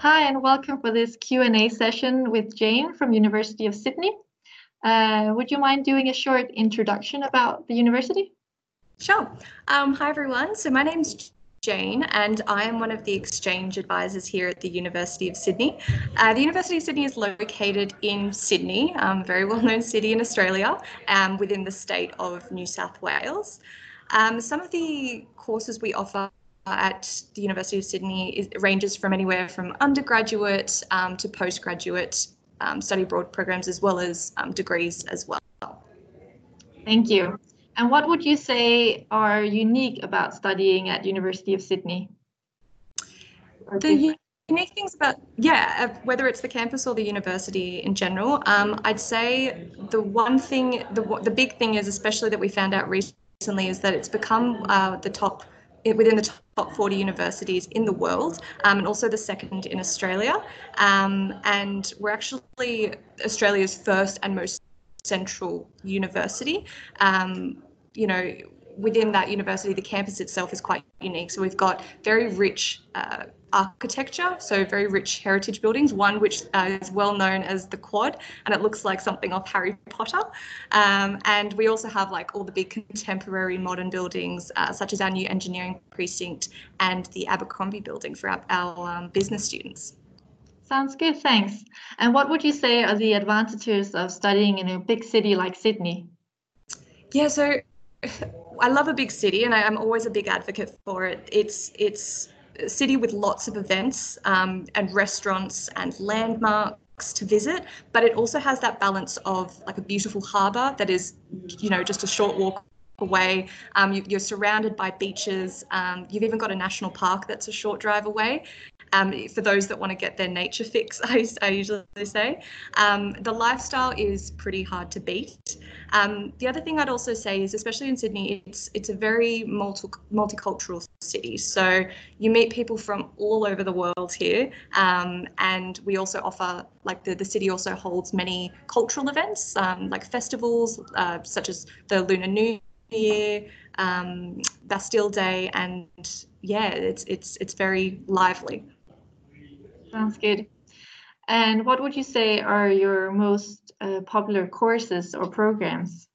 Hi, and welcome for this Q&A session with Jane from University of Sydney. Uh, would you mind doing a short introduction about the university? Sure. Um, hi, everyone. So my name's Jane, and I am one of the exchange advisors here at the University of Sydney. Uh, the University of Sydney is located in Sydney, um, very well known city in Australia, um, within the state of New South Wales. Um, some of the courses we offer at the University of Sydney is, ranges from anywhere from undergraduate um, to postgraduate um, study abroad programs as well as um, degrees as well. Thank you. And what would you say are unique about studying at University of Sydney? The unique things about yeah, uh, whether it's the campus or the university in general, um, I'd say the one thing, the the big thing is especially that we found out recently is that it's become uh, the top within the top 40 universities in the world um, and also the second in Australia. Um, and we're actually Australia's first and most central university. Um, you know, within that university, the campus itself is quite unique. So we've got very rich uh, architecture, so very rich heritage buildings, one which uh, is well known as the Quad, and it looks like something off Harry Potter. Um, and we also have like all the big contemporary modern buildings, uh, such as our new engineering precinct and the Abercrombie building for our, our um, business students. Sounds good, thanks. And what would you say are the advantages of studying in a big city like Sydney? Yeah, so I love a big city, and I, am always a big advocate for it. It's it's a city with lots of events um, and restaurants and landmarks to visit, but it also has that balance of like a beautiful harbour that is, you know, just a short walk away. Um, you, are surrounded by beaches. Um, you've even got a national park that's a short drive away um, for those that want to get their nature fix, I, I usually say. Um, the lifestyle is pretty hard to beat. Um, the other thing I'd also say is, especially in Sydney, it's it's a very multi, multicultural city. So you meet people from all over the world here, um, and we also offer like the, the city also holds many cultural events um, like festivals uh, such as the Lunar New Year, um, Bastille Day, and yeah, it's it's it's very lively. Sounds good. And what would you say are your most uh, popular courses or programs?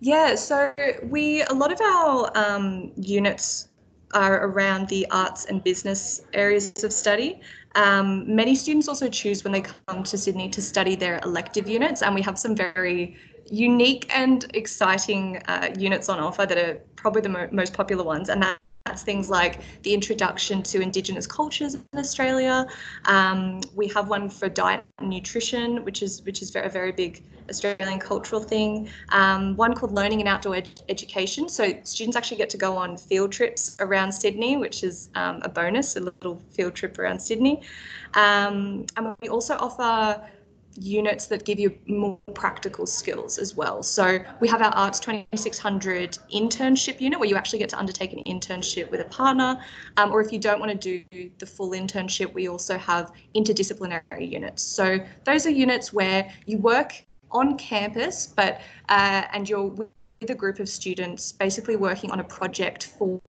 Yeah, so we a lot of our um, units are around the arts and business areas of study. Um, many students also choose when they come to Sydney to study their elective units, and we have some very unique and exciting uh, units on offer that are probably the mo- most popular ones, and that that's things like the introduction to Indigenous cultures in Australia. Um, we have one for diet and nutrition, which is which is a very big Australian cultural thing. Um, one called Learning and Outdoor ed- Education. So students actually get to go on field trips around Sydney, which is um, a bonus, a little field trip around Sydney. Um, and we also offer units that give you more practical skills as well. So we have our Arts 2600 internship unit where you actually get to undertake an internship with a partner. Um, or if you don't want to do the full internship, we also have interdisciplinary units. So those are units where you work on campus, but uh, and you're with a group of students basically working on a project for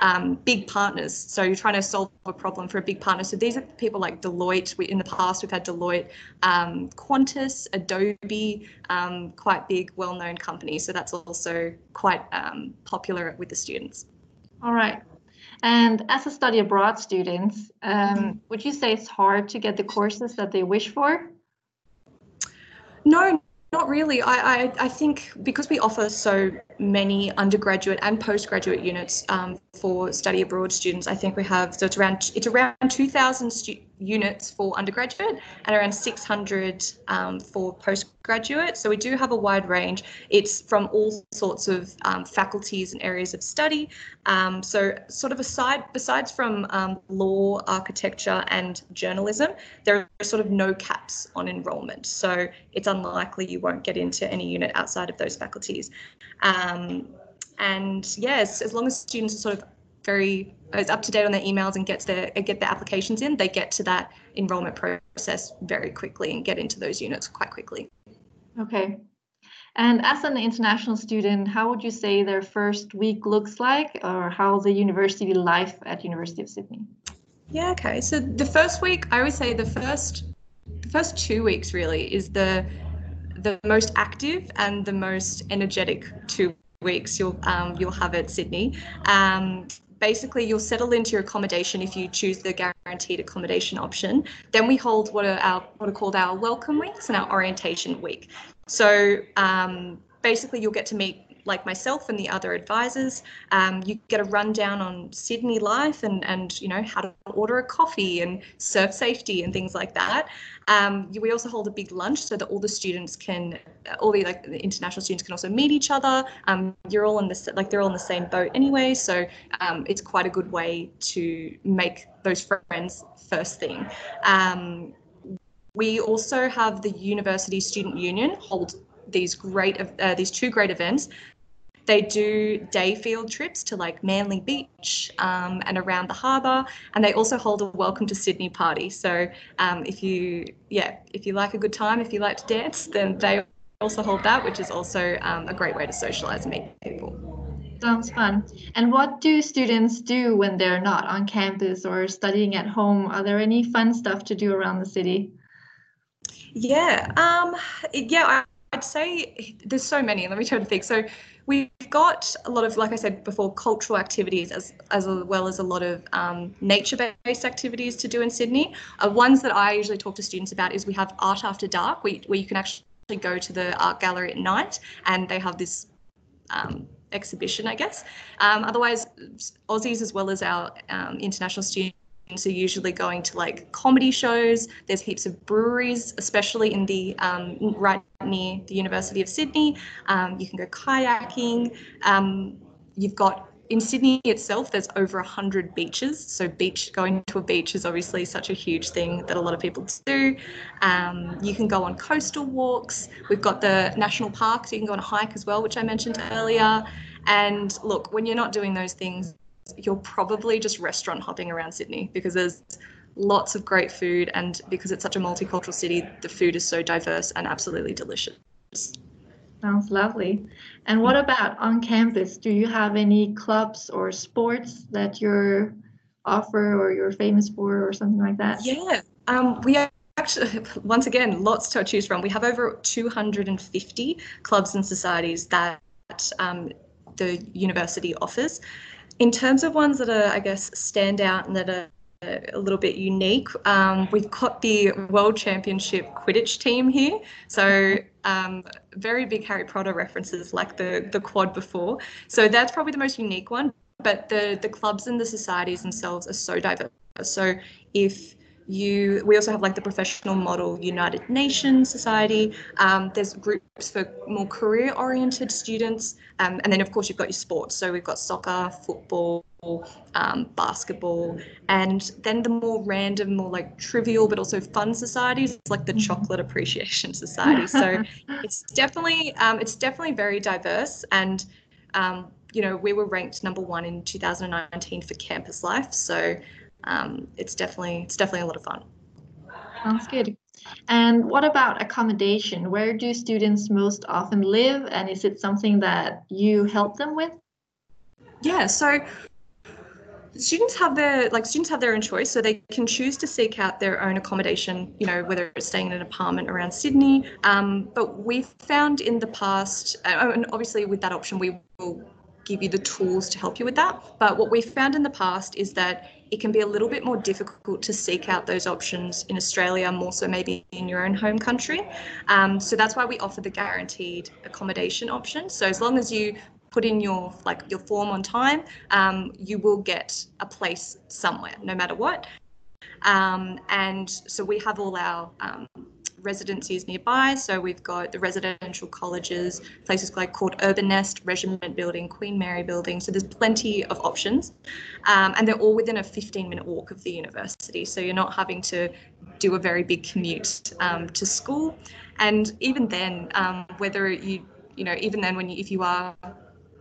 um, big partners. So you're trying to solve a problem for a big partner. So these are people like Deloitte. We, in the past, we've had Deloitte, um, Qantas, Adobe, um, quite big, well-known companies. So that's also quite um, popular with the students. All right. And as a study abroad student, um, would you say it's hard to get the courses that they wish for? No, not really. I, I, I, think because we offer so many undergraduate and postgraduate units um, for study abroad students, I think we have so it's around it's around 2,000 stu- units for undergraduate and around 600 um, for postgraduate. So we do have a wide range. It's from all sorts of um, faculties and areas of study. Um, so sort of aside, besides from um, law, architecture and journalism, there are sort of no caps on enrolment. So it's unlikely you won't get into any unit outside of those faculties. Um, and yes, as long as students are sort of very is up to date on their emails and gets their get their applications in, they get to that enrollment process very quickly and get into those units quite quickly. Okay. And as an international student, how would you say their first week looks like or how the university life at University of Sydney? Yeah, okay. So the first week, I would say the first the first two weeks really is the the most active and the most energetic two weeks you'll um, you'll have at Sydney. Um, basically, you'll settle into your accommodation if you choose the guaranteed accommodation option. Then we hold what are our what are called our welcome weeks and our orientation week. So um, basically, you'll get to meet like myself and the other advisors, um, you get a rundown on Sydney life and, and you know how to order a coffee and surf safety and things like that. Um, we also hold a big lunch so that all the students can, all the like the international students can also meet each other. Um, you're all in the like they're all in the same boat anyway, so um, it's quite a good way to make those friends first thing. Um, we also have the University Student Union hold these great uh, these two great events they do day field trips to like Manly Beach um, and around the harbour, and they also hold a welcome to Sydney party. So um, if you, yeah, if you like a good time, if you like to dance, then they also hold that, which is also um, a great way to socialise and meet people. Sounds fun. And what do students do when they're not on campus or studying at home? Are there any fun stuff to do around the city? Yeah, um, yeah, I'd say there's so many. Let me try to think. So we've got a lot of, like I said before, cultural activities as as well as a lot of um, nature-based activities to do in Sydney. Uh, ones that I usually talk to students about is we have art after dark, where, where you can actually go to the art gallery at night, and they have this. Um, exhibition, I guess. Um, otherwise, Aussies as well as our um, international students so usually going to like comedy shows. There's heaps of breweries, especially in the um, right near the University of Sydney. Um, you can go kayaking. Um, you've got in Sydney itself, there's over a hundred beaches. So beach going to a beach is obviously such a huge thing that a lot of people do. Um, you can go on coastal walks. We've got the national park, so you can go on a hike as well, which I mentioned earlier. And look, when you're not doing those things, you're probably just restaurant hopping around Sydney because there's lots of great food and because it's such a multicultural city the food is so diverse and absolutely delicious. Sounds lovely. And what about on campus? Do you have any clubs or sports that you're offer or you're famous for or something like that? Yeah um, we actually once again lots to choose from. We have over 250 clubs and societies that um, the university offers in terms of ones that are, I guess, stand out and that are a little bit unique. Um, we've got the World Championship Quidditch team here, so um, very big Harry Potter references, like the the quad before. So that's probably the most unique one. But the the clubs and the societies themselves are so diverse. So if you we also have like the professional model united nations society. Um, there's groups for more career oriented students. Um, and then of course you've got your sports. So we've got soccer football um, basketball. And then the more random more like trivial but also fun societies like the mm-hmm. chocolate appreciation society. So it's definitely um, it's definitely very diverse. And um, you know we were ranked number one in 2019 for campus life. So um, it's definitely it's definitely a lot of fun. Sounds good. And what about accommodation? Where do students most often live, and is it something that you help them with? Yeah, so students have their like students have their own choice so they can choose to seek out their own accommodation you know whether it's staying in an apartment around sydney um, but we've found in the past and obviously with that option we will give you the tools to help you with that but what we've found in the past is that it can be a little bit more difficult to seek out those options in Australia, more so maybe in your own home country. Um, so that's why we offer the guaranteed accommodation option. So as long as you put in your like your form on time, um, you will get a place somewhere, no matter what. Um, and so we have all our um, residencies nearby. So we've got the residential colleges, places like called Urbanest, Regiment Building, Queen Mary Building. So there's plenty of options. Um, and they're all within a 15 minute walk of the university. So you're not having to do a very big commute um, to school. And even then, um, whether you, you know, even then when you, if you are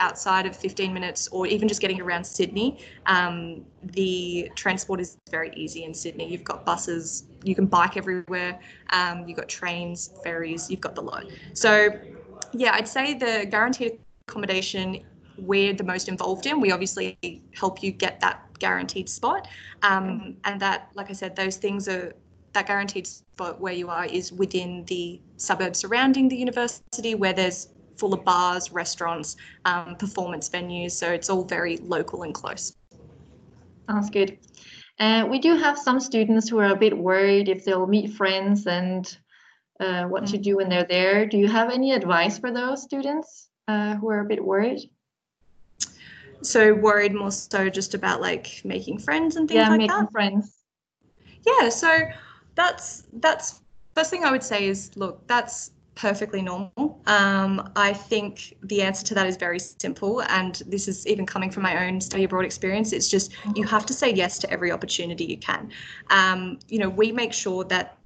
outside of 15 minutes or even just getting around Sydney, um, the transport is very easy in Sydney. You've got buses, you can bike everywhere, um, you've got trains, ferries, you've got the lot. So, yeah, I'd say the guaranteed accommodation we're the most involved in. We obviously help you get that guaranteed spot. Um, and that, like I said, those things are that guaranteed spot where you are is within the suburbs surrounding the university where there's full of bars, restaurants, um, performance venues. So it's all very local and close. Sounds good. And uh, we do have some students who are a bit worried if they'll meet friends and uh, what to do when they're there. Do you have any advice for those students uh, who are a bit worried? So worried more so just about like making friends and things yeah, like making that. friends. Yeah, so that's that's first thing I would say is look, that's perfectly normal. Um, I think the answer to that is very simple, and this is even coming from my own study abroad experience. It's just you have to say yes to every opportunity you can. Um, you know, we make sure that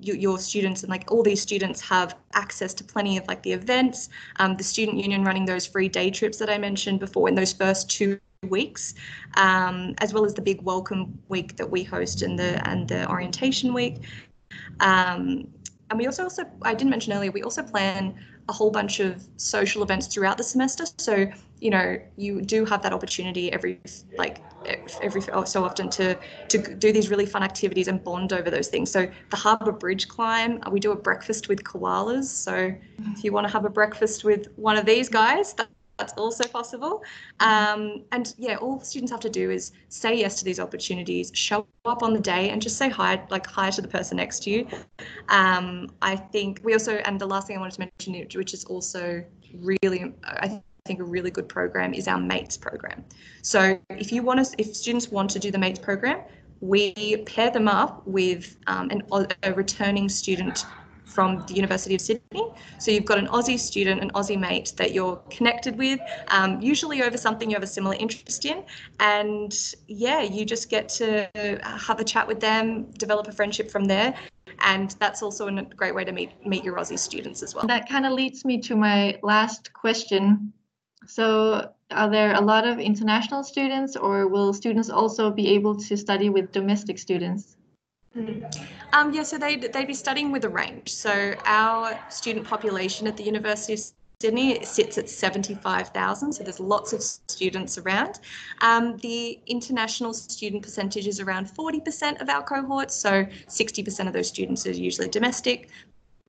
your students and like all these students have access to plenty of like the events um, the student union running those free day trips that i mentioned before in those first two weeks um, as well as the big welcome week that we host and the and the orientation week um, and we also also i didn't mention earlier we also plan a whole bunch of social events throughout the semester. So you know you do have that opportunity every like every oh, so often to to do these really fun activities and bond over those things. So the harbour bridge climb we do a breakfast with koalas. So if you want to have a breakfast with one of these guys that's also possible um, and yeah all students have to do is say yes to these opportunities show up on the day and just say hi like hi to the person next to you um, i think we also and the last thing i wanted to mention which is also really i think a really good program is our mates program. So if you want to, if students want to do the mates program, we pair them up with um, an, a returning student from the University of Sydney. So you've got an Aussie student, an Aussie mate that you're connected with, um, usually over something you have a similar interest in. And yeah, you just get to have a chat with them, develop a friendship from there. And that's also a great way to meet meet your Aussie students as well. That kind of leads me to my last question. So are there a lot of international students or will students also be able to study with domestic students? Um, yeah, so they'd, they'd be studying with a range. So our student population at the University of Sydney sits at 75,000, so there's lots of students around. Um, the international student percentage is around 40% of our cohort, so 60% of those students are usually domestic,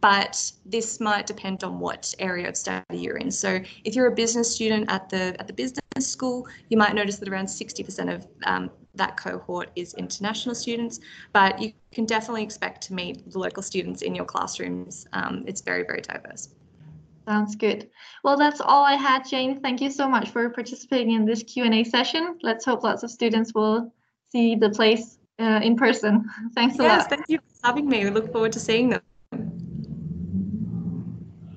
but this might depend on what area of study you're in. So if you're a business student at the at the business school, you might notice that around 60% of um, that cohort is international students, but you can definitely expect to meet the local students in your classrooms. Um, it's very, very diverse. Sounds good. Well, that's all I had, Jane. Thank you so much for participating in this Q&A session. Let's hope lots of students will see the place uh, in person. Thanks a yes, lot. Yes, thank you for having me. We look forward to seeing them.